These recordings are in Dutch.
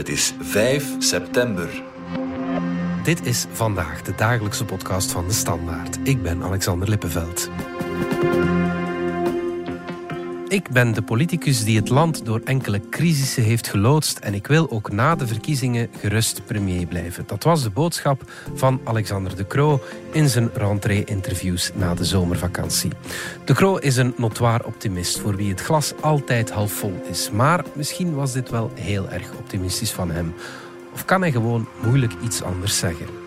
Het is 5 september. Dit is vandaag de dagelijkse podcast van de Standaard. Ik ben Alexander Lippenveld. Ik ben de politicus die het land door enkele crisissen heeft geloodst en ik wil ook na de verkiezingen gerust premier blijven. Dat was de boodschap van Alexander De Croo in zijn rentree-interviews na de zomervakantie. De Croo is een notoire optimist voor wie het glas altijd half vol is. Maar misschien was dit wel heel erg optimistisch van hem. Of kan hij gewoon moeilijk iets anders zeggen?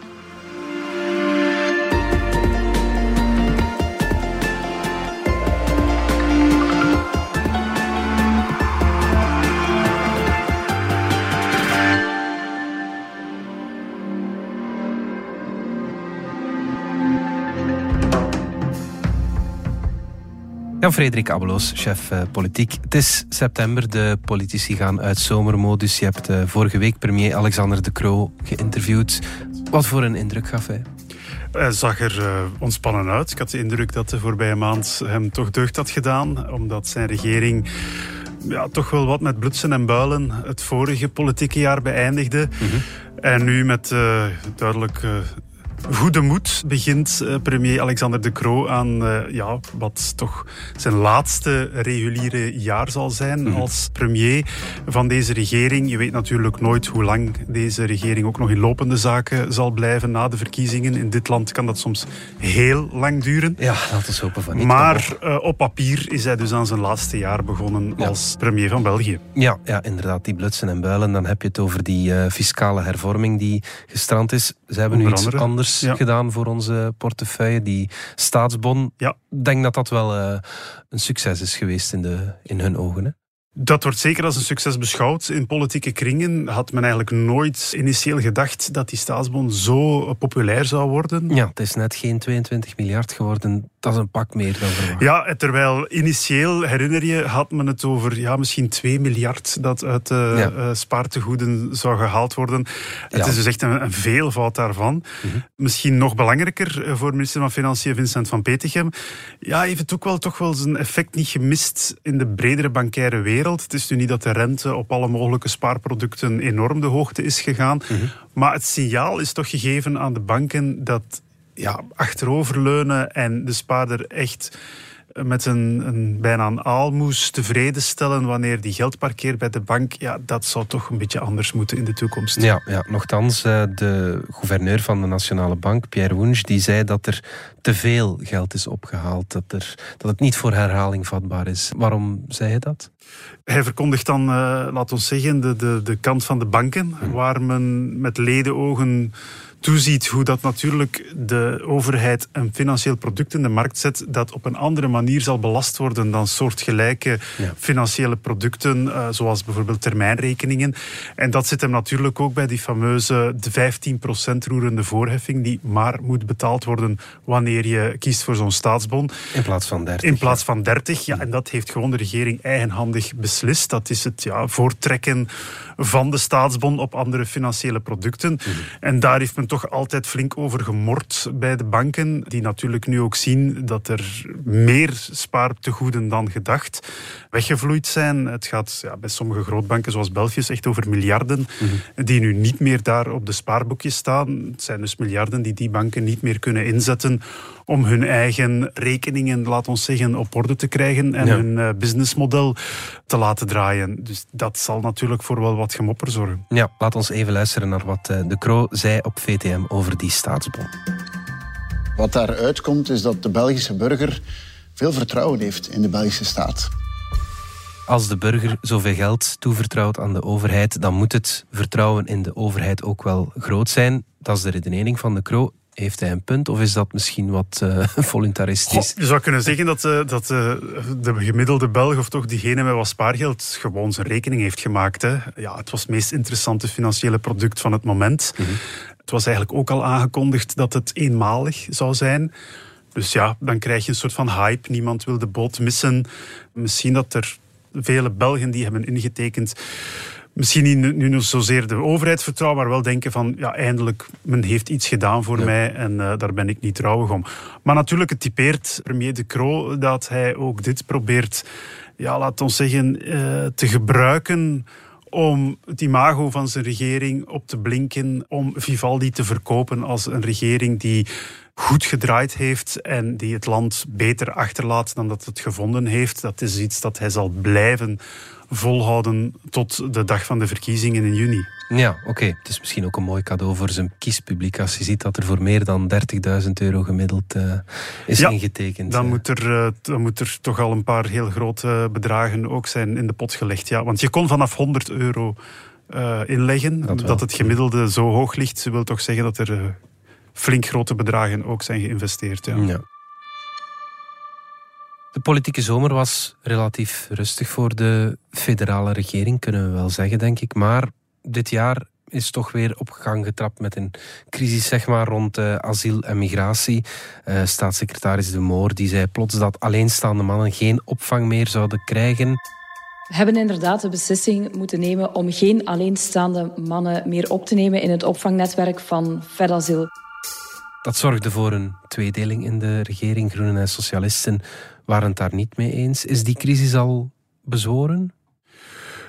Jan-Frederik Abeloos, chef uh, politiek. Het is september, de politici gaan uit zomermodus. Je hebt uh, vorige week premier Alexander De Croo geïnterviewd. Wat voor een indruk gaf hij? Hij zag er uh, ontspannen uit. Ik had de indruk dat de voorbije maand hem toch deugd had gedaan, omdat zijn regering ja, toch wel wat met blutsen en builen het vorige politieke jaar beëindigde. Mm -hmm. En nu met duidelijk goede moed begint uh, premier Alexander De Croo aan uh, ja, wat toch zijn laatste reguliere jaar zal zijn mm -hmm. als premier van deze regering. Je weet natuurlijk nooit hoe lang deze regering ook nog in lopende zaken zal blijven na de verkiezingen. In dit land kan dat soms heel lang duren. Ja, laten we hopen van niet. Maar uh, op papier is hij dus aan zijn laatste jaar begonnen ja. als premier van België. Ja, ja, inderdaad, die blutsen en builen. Dan heb je het over die fiscale hervorming die gestrand is. Ze hebben Onder nu iets andere. anders ja. gedaan voor onze portefeuille. Die staatsbon. Ja. Ik denk dat dat wel uh, een succes is geweest in, de, in hun ogen. Hè? Dat wordt zeker als een succes beschouwd. In politieke kringen had men eigenlijk nooit initieel gedacht dat die staatsbon zo populair zou worden. Ja, het is net geen 22 miljard geworden. Dat is een pak meer dan verwacht. Ja, terwijl initieel, herinner je, had men het over ja, misschien 2 miljard dat uit de ja. uh, spaartegoeden zou gehaald worden. Het is dus echt een, een veelvoud daarvan. Mm -hmm. Misschien nog belangrijker voor minister van Financiën Vincent van Petegem. Ja, heeft het ook wel toch wel zijn effect niet gemist in de bredere bankaire wereld. Het is nu niet dat de rente op alle mogelijke spaarproducten enorm de hoogte is gegaan. Mm -hmm. Maar het signaal is toch gegeven aan de banken dat ja, achteroverleunen en de spaarder echt met een, een bijna een aalmoes tevreden stellen wanneer die geld parkeert bij de bank, ja, dat zou toch een beetje anders moeten in de toekomst. Ja, ja nogthans, de gouverneur van de Nationale Bank, Pierre Wunsch, die zei dat er te veel geld is opgehaald, dat, er, dat het niet voor herhaling vatbaar is. Waarom zei hij dat? Hij verkondigt dan, uh, laat ons zeggen, de, de, de kant van de banken, hmm. waar men met ledenogen toeziet hoe dat natuurlijk de overheid een financieel product in de markt zet dat op een andere manier zal belast worden dan soortgelijke ja. financiële producten, uh, zoals bijvoorbeeld termijnrekeningen. En dat zit hem natuurlijk ook bij die fameuze de 15% roerende voorheffing die maar moet betaald worden wanneer je kiest voor zo'n staatsbon. In plaats van 30. In plaats van 30, ja. En dat heeft gewoon de regering eigenhandig beslist. Dat is het ja, voortrekken van de staatsbon op andere financiële producten. Mm -hmm. En daar heeft men toch altijd flink over gemord bij de banken, die natuurlijk nu ook zien dat er meer spaartegoeden dan gedacht weggevloeid zijn. Het gaat ja, bij sommige grootbanken zoals België echt over miljarden mm -hmm. die nu niet meer daar op de spaarboekjes staan. Het zijn dus miljarden die die banken niet meer kunnen inzetten om hun eigen rekeningen, laat ons zeggen, op orde te krijgen en ja. hun uh, businessmodel te laten draaien. Dus dat zal natuurlijk voor wel wat gemopper zorgen. Ja, laat ons even luisteren naar wat uh, De Croo zei op VTM over die staatsbon. Wat daaruit komt is dat de Belgische burger veel vertrouwen heeft in de Belgische staat. Als de burger zoveel geld toevertrouwt aan de overheid, dan moet het vertrouwen in de overheid ook wel groot zijn. Dat is de redenering van De Croo. Heeft hij een punt of is dat misschien wat uh, voluntaristisch? Goh, je zou kunnen zeggen dat, uh, dat uh, de gemiddelde Belg, of toch diegene met wat spaargeld, gewoon zijn rekening heeft gemaakt. Hè. Ja, het was het meest interessante financiële product van het moment. Mm -hmm. Het was eigenlijk ook al aangekondigd dat het eenmalig zou zijn. Dus ja, dan krijg je een soort van hype. Niemand wil de boot missen. Misschien dat er vele Belgen die hebben ingetekend misschien niet nu nog zozeer de overheid vertrouwen, maar wel denken van ja, eindelijk, men heeft iets gedaan voor ja. mij en uh, daar ben ik niet trouwig om. Maar natuurlijk, het typeert premier De Croo dat hij ook dit probeert, ja, laat ons zeggen, uh, te gebruiken om het imago van zijn regering op te blinken, om Vivaldi te verkopen als een regering die goed gedraaid heeft en die het land beter achterlaat dan dat het gevonden heeft. Dat is iets dat hij zal blijven volhouden tot de dag van de verkiezingen in juni. Ja, oké. Het is misschien ook een mooi cadeau voor zijn kiespubliek als je ziet dat er voor meer dan 30.000 euro gemiddeld uh, is ja, ingetekend. Dan, moet er, uh, dan moet er toch al een paar heel grote bedragen ook zijn in de pot gelegd. Ja, want je kon vanaf 100 euro uh, inleggen. Dat, dat, het gemiddelde zo hoog ligt, wil toch zeggen dat er flink grote bedragen ook zijn geïnvesteerd. Ja. ja. De politieke zomer was relatief rustig voor de federale regering, kunnen we wel zeggen, denk ik. Maar dit jaar is toch weer op gang getrapt met een crisis zeg maar, rond uh, asiel en migratie. Uh, staatssecretaris De Moor die zei plots dat alleenstaande mannen geen opvang meer zouden krijgen. We hebben inderdaad de beslissing moeten nemen om geen alleenstaande mannen meer op te nemen in het opvangnetwerk van Fedasiel. Dat zorgde voor een tweedeling in de regering. Groenen en Socialisten waren het daar niet mee eens. Is die crisis al bezworen?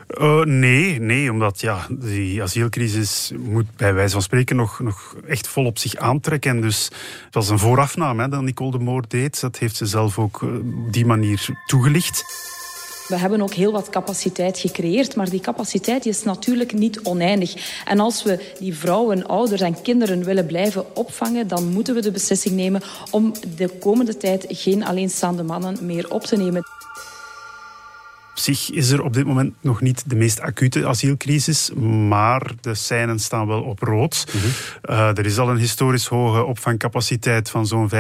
Uh, nee, nee, omdat ja, die asielcrisis moet bij wijze van spreken nog, nog echt vol op zich aantrekken. Dus het was een voorafname hè, dat Nicole de Moor deed. Dat heeft ze zelf ook uh, op die manier toegelicht. We hebben ook heel wat capaciteit gecreëerd, maar die capaciteit is natuurlijk niet oneindig. En als we die vrouwen, ouders en kinderen willen blijven opvangen, dan moeten we de beslissing nemen om de komende tijd geen alleenstaande mannen meer op te nemen. Op zich is er op dit moment nog niet de meest acute asielcrisis, maar de seinen staan wel op rood. Mhm. uh, er is al een historisch hoge opvangcapaciteit van zo'n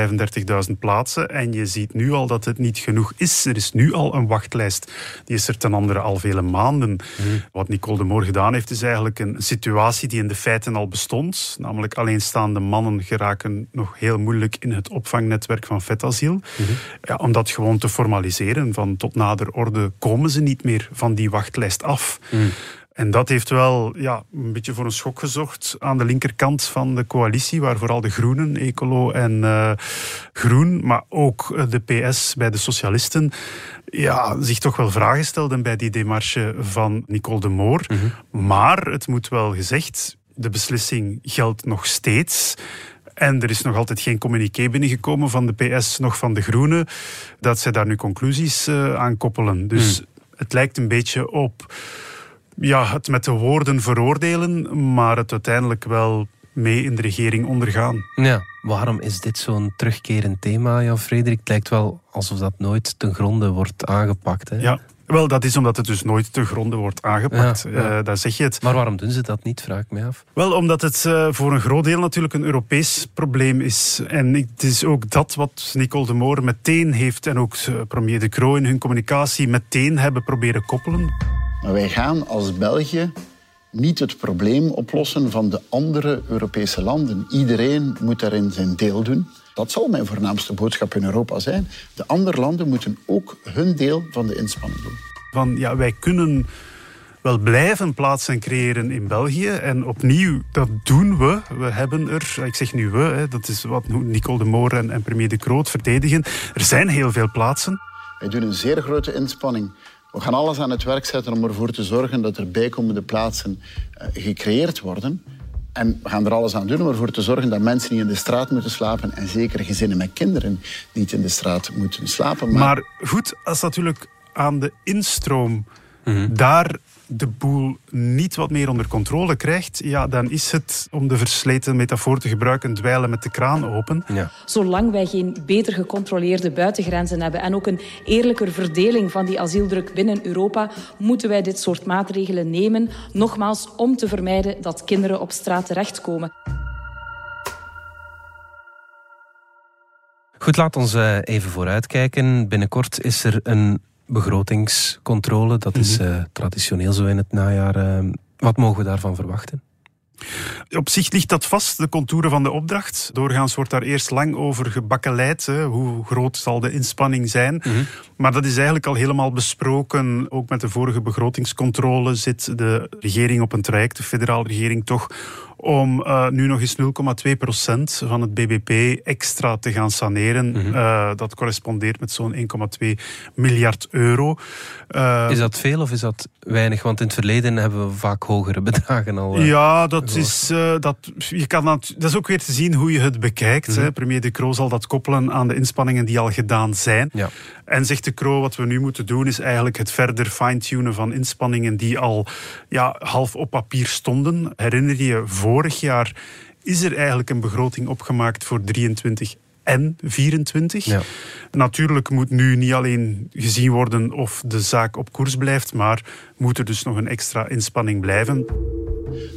35.000 plaatsen en je ziet nu al dat het niet genoeg is. Er is nu al een wachtlijst. Die is er ten andere al vele maanden. Mhm. Wat Nicole de Moor gedaan heeft, is eigenlijk een situatie die in de feiten al bestond. Namelijk alleenstaande mannen geraken nog heel moeilijk in het opvangnetwerk van vetasiel. Mm ja, om dat gewoon te formaliseren, van tot nader orde komen komen ze niet meer van die wachtlijst af. Hmm. En dat heeft wel ja, een beetje voor een schok gezorgd aan de linkerkant van de coalitie, waar vooral de Groenen, Ecolo en uh, Groen, maar ook eh, de PS bij de Socialisten, ja, zich toch wel vragen stelden bij die demarche van Nicole de Moor. Mhm. Maar het moet wel gezegd, de beslissing geldt nog steeds. En er is nog altijd geen communiqué binnengekomen van de PS, nog van de Groenen, dat zij daar nu conclusies uh, aan koppelen. Dus hmm. Het lijkt een beetje op ja, het met de woorden veroordelen, maar het uiteindelijk wel mee in de regering ondergaan. Ja, waarom is dit zo'n terugkerend thema, Jan Frederik? Het lijkt wel alsof dat nooit ten gronde wordt aangepakt. Hè? Ja, wel, dat is omdat het dus nooit te gronden wordt aangepakt. Ja, eh, zeg je het. Maar waarom doen ze dat niet, vraag ik mij af. Wel, omdat het uh, voor een groot deel natuurlijk een Europees probleem is. En het is ook dat wat Nicole de Moor meteen heeft en ook uh, premier De Croo in hun communicatie meteen hebben proberen koppelen. Maar wij gaan als België niet het probleem oplossen van de andere Europese landen. Iedereen moet daarin zijn deel doen. Dat zal mijn voornaamste boodschap in Europa zijn. De andere landen moeten ook hun deel van de inspanning doen. Van, ja, wij kunnen wel blijven plaatsen creëren in België. En opnieuw, dat doen we. We hebben er, ik zeg nu we, hè, dat is wat Nicole de Moor en, en premier De Kroot verdedigen. Er zijn heel veel plaatsen. Wij doen een zeer grote inspanning. We gaan alles aan het werk zetten om ervoor te zorgen dat er bijkomende plaatsen uh, gecreëerd worden. En we gaan er alles aan doen om ervoor te zorgen dat mensen niet in de straat moeten slapen. En zeker gezinnen met kinderen niet in de straat moeten slapen. Maar, maar goed, als natuurlijk aan de instroom mhm. daar de boel niet wat meer onder controle krijgt, ja, dan is het, om de versleten metafoor te gebruiken, dweilen met de kraan open. Ja. Zolang wij geen beter gecontroleerde buitengrenzen hebben en ook een eerlijker verdeling van die asieldruk binnen Europa, moeten wij dit soort maatregelen nemen, nogmaals om te vermijden dat kinderen op straat terechtkomen. Goed, laat ons eh, even vooruitkijken. Binnenkort is er een begrotingscontrole. Dat is uh, traditioneel zo in het najaar. Uh, wat mogen we daarvan verwachten? Op zich ligt dat vast, de contouren van de opdracht. Doorgaans wordt daar eerst lang over gebakkeleid. Hè. Hoe groot zal de inspanning zijn? Mhm. Maar dat is eigenlijk al helemaal besproken. Ook met de vorige begrotingscontrole zit de regering op een traject, de federale regering toch, om uh, nu nog eens 0,2% van het BBP extra te gaan saneren. Mm -hmm. dat correspondeert met zo'n 1,2 miljard euro. is dat veel of is dat weinig? Want in het verleden hebben we vaak hogere bedragen al. ja, dat is, dat, je kan dat, dat is ook weer te zien hoe je het bekijkt. Mm -hmm. Premier De Croo zal dat koppelen aan de inspanningen die al gedaan zijn. Ja. En zegt De Croo, wat we nu moeten doen is eigenlijk het verder fine-tunen van inspanningen die al ja, half op papier stonden. Herinner je, vorig jaar is er eigenlijk een begroting opgemaakt voor 23 en 24. Ja. Natuurlijk moet nu niet alleen gezien worden of de zaak op koers blijft, maar moet er dus nog een extra inspanning blijven.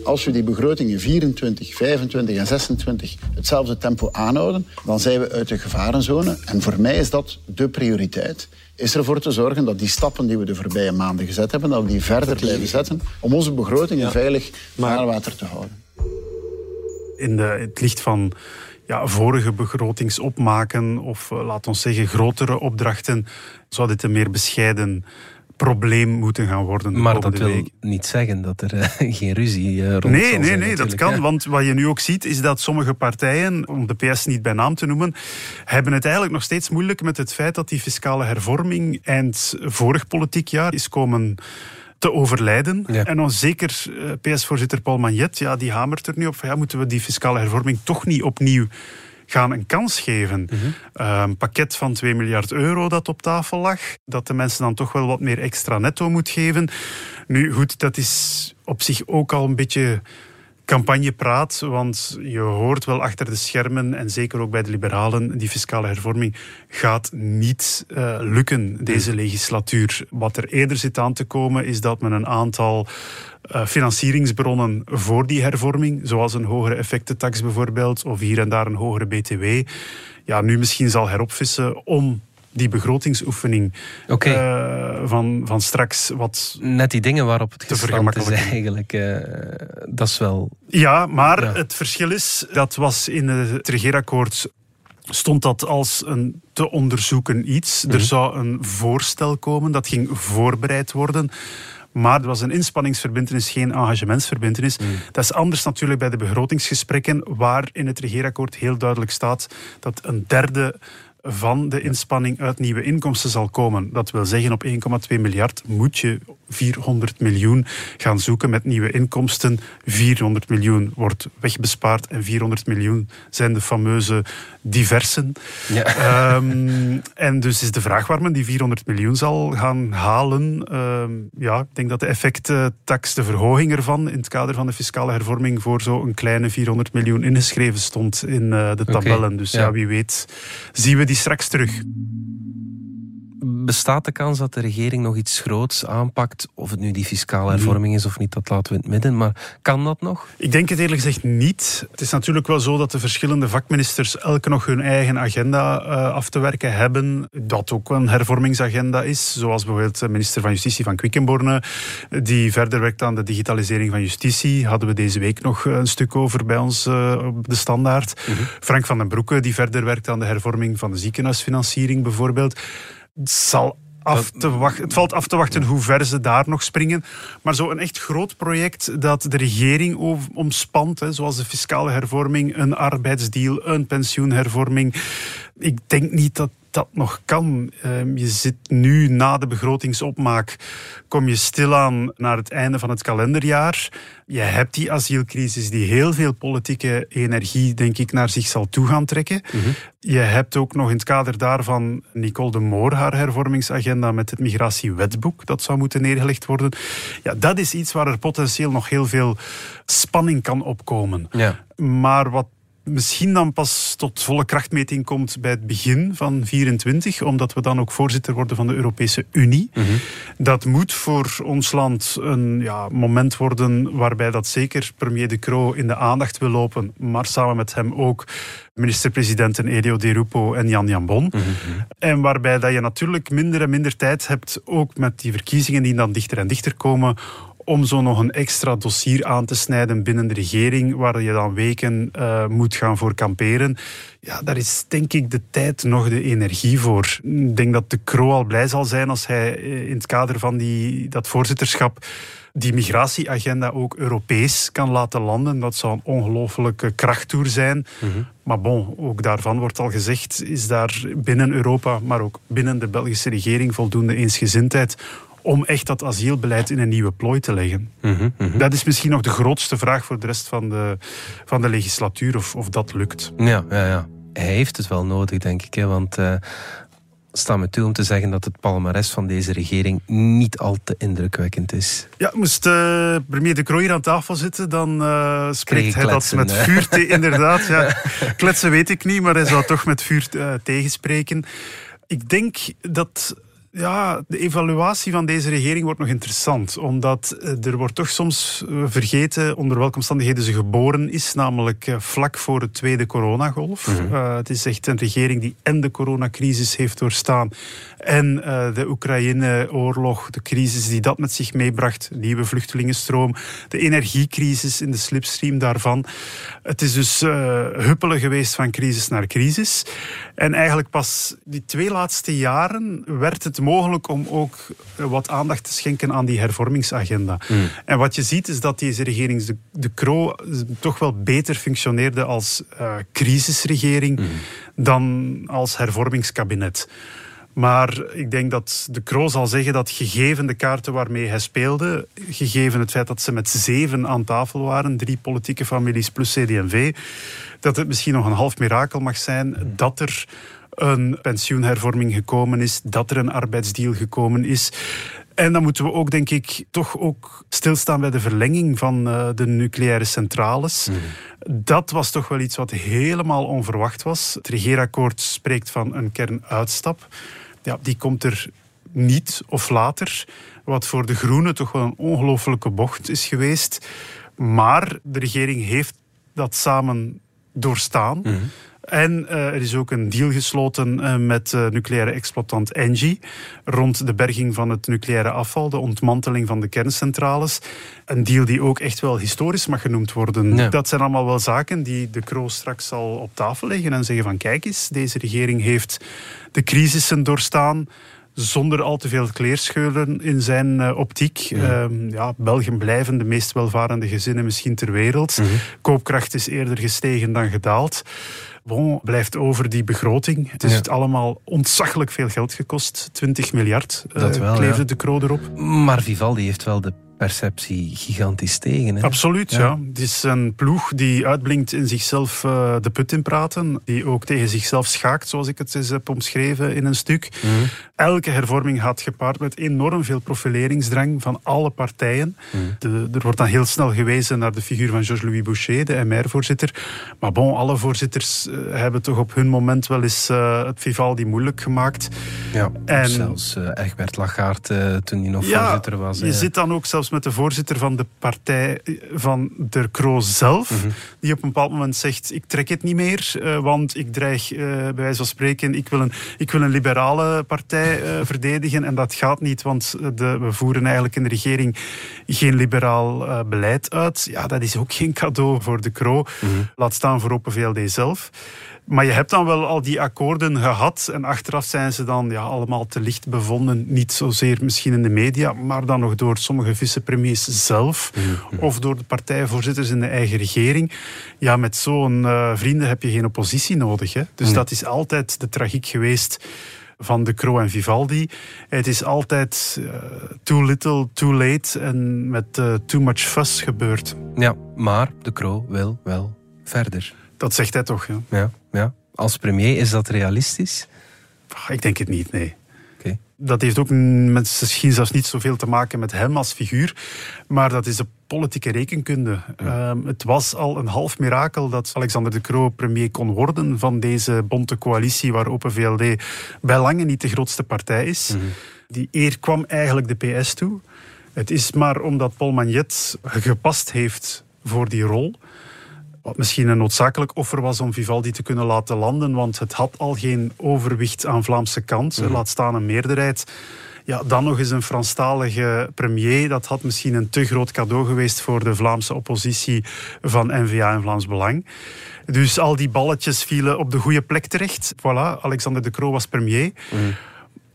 Als we die begrotingen 24, 25 en 26 hetzelfde tempo aanhouden, dan zijn we uit de gevarenzone. En voor mij is dat de prioriteit. Is ervoor te zorgen dat die stappen die we de voorbije maanden gezet hebben, dat we die verder blijven zetten om onze begrotingen veilig vaarwater te houden. In de, het licht van ja, vorige begrotingsopmaken of uh, laat ons zeggen grotere opdrachten, zou dit een meer bescheiden probleem moeten gaan worden. maar dat wil niet zeggen dat er uh, geen ruzie uh, rond Nee, nee, nee, dat kan. Want wat je nu ook ziet, is dat sommige partijen, om de PS niet bij naam te noemen, hebben het eigenlijk nog steeds moeilijk met het feit dat die fiscale hervorming eind vorig politiek jaar is komen te overlijden. En dan zeker eh, PS-voorzitter Paul Magnet, ja, die hamert er nu op van ja, moeten we die fiscale hervorming toch niet opnieuw gaan een kans geven. Mhm. Eh, een pakket van 2 miljard euro dat op tafel lag, dat de mensen dan toch wel wat meer extra netto moet geven. Nu goed, dat is op zich ook al een beetje campagnepraat, want je hoort wel achter de schermen en zeker ook bij de liberalen, die fiscale hervorming gaat niet uh, lukken deze legislatuur. Wat er eerder zit aan te komen is dat men een aantal uh, financieringsbronnen voor die hervorming, zoals een hogere effectentax bijvoorbeeld, of hier en daar een hogere btw, ja, nu misschien zal heropvissen om die begrotingsoefening okay. uh, eh, van, van straks wat. Net die dingen waarop het gestrand is eigenlijk. Uh, dat is wel. Ja, maar het verschil is, dat was in het regeerakkoord stond dat als een te onderzoeken iets. Er mhm. zou een voorstel komen, dat ging voorbereid worden. Maar er was een inspanningsverbindenis, geen engagementsverbindenis. Mhm. Dat is anders natuurlijk bij de begrotingsgesprekken, waar in het regeerakkoord heel duidelijk staat dat een derde van de inspanning uit nieuwe inkomsten zal komen. Dat wil zeggen, op 1,2 miljard moet je 400 miljoen gaan zoeken met nieuwe inkomsten. 400 miljoen wordt wegbespaard en 400 miljoen zijn de fameuze diversen. Ja. Ehm, en dus is de vraag waar men die 400 miljoen zal gaan halen. Ehm, ja, ik denk dat de effecttax, de verhoging ervan in het kader van de fiscale hervorming voor zo'n kleine 400 miljoen ingeschreven stond in uh, de tabellen. Dus ja. ja, wie weet zien we die straks terug. Bestaat de kans dat de regering nog iets groots aanpakt? Of het nu die fiscale hervorming is of niet, dat laten we in het midden. Maar kan dat nog? Ik denk het eerlijk gezegd niet. Het is natuurlijk wel zo dat de verschillende vakministers elke nog hun eigen agenda uh, af te werken hebben. Dat ook een hervormingsagenda is. Zoals bijvoorbeeld de minister van Justitie van Quickenborne, die verder werkt aan de digitalisering van justitie. Hadden we deze week nog een stuk over bij ons uh, op de standaard. Mhm. Frank van den Broeke, die verder werkt aan de hervorming van de ziekenhuisfinanciering bijvoorbeeld zal af te wachten, het valt af te wachten hoe ver ze daar nog springen. Maar zo'n echt groot project dat de regering omspant, hè, zoals de fiscale hervorming, een arbeidsdeal, een pensioenhervorming. Ik denk niet dat dat nog kan. Ehm, je zit nu na de begrotingsopmaak, kom je stilaan naar het einde van het kalenderjaar. Je hebt die asielcrisis die heel veel politieke energie, denk ik, naar zich zal toe gaan trekken. Mhm. Je hebt ook nog in het kader daarvan Nicole de Moor, haar hervormingsagenda met het migratiewetboek, dat zou moeten neergelegd worden. Ja, dat is iets waar er potentieel nog heel veel spanning kan opkomen. Ja. Maar wat misschien dan pas tot volle krachtmeting komt bij het begin van 24, omdat we dan ook voorzitter worden van de Europese Unie. Mhm. Dat moet voor ons land een ja, moment worden waarbij dat zeker premier De Croo in de aandacht wil lopen, maar samen met hem ook minister-presidenten Elio De Rupo en Jan Jan Bon. Mhm. En waarbij dat je natuurlijk minder en minder tijd hebt, ook met die verkiezingen die dan dichter en dichter komen, om zo nog een extra dossier aan te snijden binnen de regering, waar je dan weken uh, moet gaan voor kamperen. Ja, daar is denk ik de tijd nog de energie voor. Ik denk dat de Kro al blij zal zijn als hij eh, in het kader van die, dat voorzitterschap die migratieagenda ook Europees kan laten landen. Dat zou een ongelofelijke krachttoer zijn. Mhm. Maar bon, ook daarvan wordt al gezegd, is daar binnen Europa, maar ook binnen de Belgische regering voldoende eensgezindheid om echt dat asielbeleid in een nieuwe plooi te leggen. Mhm, mhm. Dat is misschien nog de grootste vraag voor de rest van de, van de legislatuur, of, of dat lukt. Ja, ja, ja. Hij heeft het wel nodig, denk ik. Hè? Want uh, sta me toe om te zeggen dat het palmares van deze regering niet al te indrukwekkend is. Ja, moest uh, premier De Croo hier aan tafel zitten, dan uh, spreekt hij dat met vuur te, inderdaad. Ja. Kletsen weet ik niet, maar hij zou toch met vuur tegenspreken. Ik denk dat ja, de evaluatie van deze regering wordt nog interessant. Omdat eh, er wordt toch soms eh, vergeten onder welke omstandigheden ze geboren is. Namelijk eh, vlak voor de tweede coronagolf. Mm het is echt een regering die en de coronacrisis heeft doorstaan. En de Oekraïne-oorlog, de crisis die dat met zich meebracht. Nieuwe vluchtelingenstroom. De energiecrisis in de slipstream daarvan. Het is dus huppelen geweest van crisis naar crisis. En eigenlijk pas die twee laatste jaren werd het mogelijk om ook wat aandacht te schenken aan die hervormingsagenda. Mm. En wat je ziet is dat deze regering, de, de Kro, toch wel beter functioneerde als uh, crisisregering mm. dan als hervormingskabinet. Maar ik denk dat de Kro zal zeggen dat gegeven de kaarten waarmee hij speelde, gegeven het feit dat ze met zeven aan tafel waren, drie politieke families plus CD&V, dat het misschien nog een half mirakel mag zijn dat er een pensioenhervorming gekomen is, dat er een arbeidsdeal gekomen is. En dan moeten we ook, denk ik, toch ook stilstaan bij de verlenging van uh, de nucleaire centrales. Mhm. Dat was toch wel iets wat helemaal onverwacht was. Het regeerakkoord spreekt van een kernuitstap. Ja, die komt er niet of later. Wat voor de Groenen toch wel een ongelofelijke bocht is geweest. Maar de regering heeft dat samen doorstaan. Mhm. En uh, er is ook een deal gesloten uh, met uh, nucleaire exploitant Engie rond de berging van het nucleaire afval, de ontmanteling van de kerncentrales. Een deal die ook echt wel historisch mag genoemd worden. Dat zijn allemaal wel zaken die de Kroos straks zal op tafel leggen en zeggen van kijk eens, deze regering heeft de crisissen doorstaan zonder al te veel kleerscheuren in zijn optiek. Ja. Um, ja, België blijven de meest welvarende gezinnen misschien ter wereld. Mm -hmm. Koopkracht is eerder gestegen dan gedaald. Bon, blijft over die begroting. Het is het allemaal ontzaglijk veel geld gekost. 20 miljard Dat uh, kleefde de kroon erop. Maar Vivaldi heeft wel de perceptie gigantisch tegen. Hè? Absoluut, ja. Het is een ploeg die uitblinkt in zichzelf uh, de put in praten. Die ook tegen zichzelf schaakt, zoals ik het eens heb omschreven in een stuk. Mhm. Elke hervorming gaat gepaard met enorm veel profileringsdrang van alle partijen. Mhm. De, er wordt dan heel snel gewezen naar de figuur van Georges-Louis Boucher, de MR-voorzitter. Maar bon, alle voorzitters uh, hebben toch op hun moment wel eens uh, het Vivaldi moeilijk gemaakt. Ja, en, zelfs Egbert Lagarde toen hij nog ja, voorzitter was. Je zit dan ook zelfs met de voorzitter van de partij van Der Croo zelf, mhm. die op een bepaald moment zegt: Ik trek het niet meer, uh, want ik dreig, uh, bij wijze van spreken, ik wil een, ik wil een liberale partij uh, verdedigen. En dat gaat niet, want de, we voeren eigenlijk in de regering geen liberaal beleid uit. Ja, dat is ook geen cadeau voor De Croo. Mhm. Laat staan voor Open VLD zelf. Maar je hebt dan wel al die akkoorden gehad en achteraf zijn ze dan ja, allemaal te licht bevonden. Niet zozeer misschien in de media, maar dan nog door sommige vicepremiers zelf mhm. of door de partijvoorzitters in de eigen regering. Ja, met zo'n uh, vrienden heb je geen oppositie nodig. Hè? Dus dat is altijd de tragiek geweest van De Croo en Vivaldi. Het is altijd uh, too little, too late en met uh, too much fuss gebeurd. Ja, maar De Croo wil wel verder. Dat zegt hij toch, ja. ja. Ja. Als premier, is dat realistisch? Ik denk het niet, nee. Dat heeft ook misschien zelfs niet zoveel te maken met hem als figuur, maar dat is de politieke rekenkunde. Ehm, het was al een half mirakel dat Alexander de Croo premier kon worden van deze bonte coalitie waar Open VLD bij lange niet de grootste partij is. Mhm. Die eer kwam eigenlijk de PS toe. Het is maar omdat Paul Magnet gepast heeft voor die rol wat misschien een noodzakelijk offer was om Vivaldi te kunnen laten landen, want het had al geen overwicht aan Vlaamse kant, mm. laat staan een meerderheid. Ja, dan nog eens een Franstalige premier. Dat had misschien een te groot cadeau geweest voor de Vlaamse oppositie van N-VA en Vlaams Belang. Dus al die balletjes vielen op de goede plek terecht. Voilà, Alexander de Croo was premier. Mm.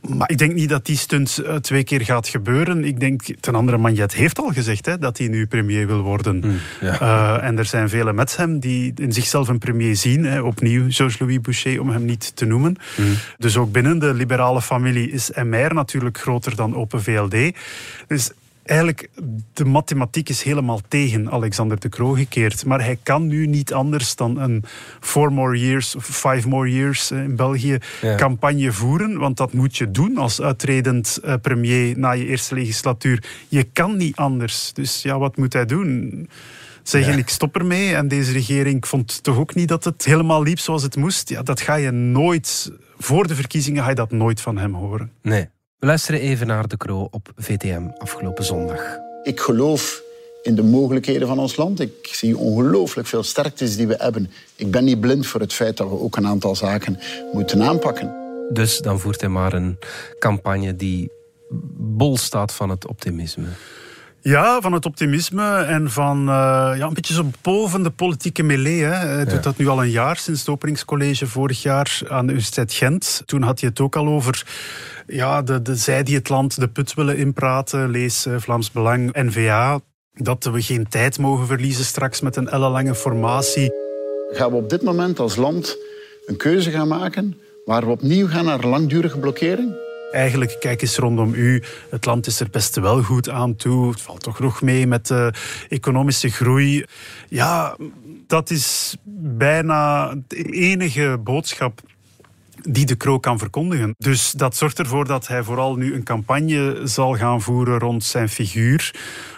Maar ik denk niet dat die stunt eh, twee keer gaat gebeuren. Ik denk, ten andere, Magnet heeft al gezegd hè, dat hij nu premier wil worden. Mm, ja. uh, en er zijn velen met hem die in zichzelf een premier zien. Hè. Opnieuw Georges-Louis Boucher, om hem niet te noemen. Mm. Dus ook binnen de liberale familie is MR natuurlijk groter dan Open VLD. Dus eigenlijk, de mathematiek is helemaal tegen Alexander de Croo gekeerd. Maar hij kan nu niet anders dan een four more years, of five more years eh, in België campagne voeren. Want dat moet je doen als uitredend eh, premier na je eerste legislatuur. Je kan niet anders. Dus ja, wat moet hij doen? zeggen ik stop ermee. En deze regering vond toch ook niet dat het helemaal liep zoals het moest. Ja, dat ga je nooit, voor de verkiezingen ga je dat nooit van hem horen. Nee. We luisteren even naar De Croo op VTM afgelopen zondag. Ik geloof in de mogelijkheden van ons land. Ik zie ongelooflijk veel sterktes die we hebben. Ik ben niet blind voor het feit dat we ook een aantal zaken moeten aanpakken. Dus dan voert hij maar een campagne die bol staat van het optimisme. Ja, van het optimisme en van uh, ja, een beetje zo boven de politieke melee. Hè. Hij doet dat nu al een jaar, sinds het openingscollege vorig jaar aan de Universiteit Gent. Toen had hij het ook al over ja, de, de zij die het land de put willen inpraten. Lees uh, Vlaams Belang, N-VA. Dat we geen tijd mogen verliezen straks met een ellenlange formatie. Gaan we op dit moment als land een keuze gaan maken waar we opnieuw gaan naar langdurige blokkering? Eigenlijk, kijk eens rondom u. Het land is er best wel goed aan toe. Het valt toch nog mee met de economische groei. Ja, dat is bijna de enige boodschap die de Kroo kan verkondigen. Dus dat zorgt ervoor dat hij vooral nu een campagne zal gaan voeren rond zijn figuur.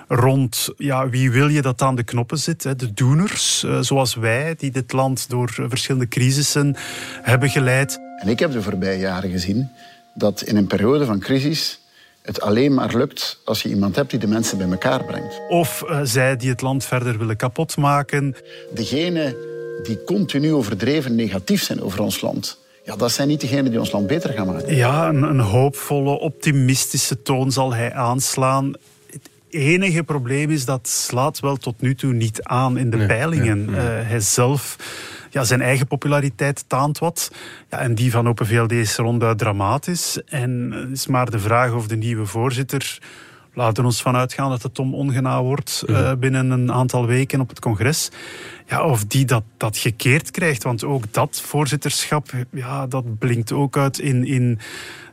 Rond ja, wie wil je dat aan de knoppen zit. Hè? De doeners, eh, zoals wij, die dit land door verschillende crisissen hebben geleid. En ik heb de voorbije jaren gezien dat in een periode van crisis het alleen maar lukt als je iemand hebt die de mensen bij elkaar brengt. Of uh, zij die het land verder willen kapotmaken. Degenen die continu overdreven negatief zijn over ons land, ja, dat zijn niet degenen die ons land beter gaan maken. Ja, een, een hoopvolle, optimistische toon zal hij aanslaan. Het enige probleem is dat slaat wel tot nu toe niet aan in de peilingen. Uh, hij zelf ja, zijn eigen populariteit taant wat. Ja, en die van Open VLD is ronduit dramatisch. En het is maar de vraag of de nieuwe voorzitter laten we ons vanuit gaan dat het Tom Ongena wordt uh, binnen een aantal weken op het congres. Ja, of die dat, dat gekeerd krijgt. Want ook dat voorzitterschap, ja, dat blinkt ook uit in, in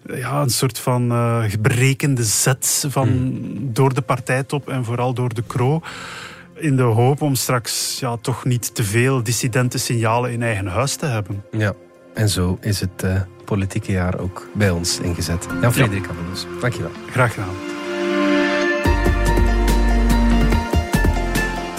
ja, een soort van uh, berekende zet van, mm. door de partijtop en vooral door de Kro in de hoop om straks ja, toch niet te veel dissidente signalen in eigen huis te hebben. Ja, en zo is het uh, politieke jaar ook bij ons ingezet. Jan-Frederik ja. Abelus, dankjewel. Graag gedaan.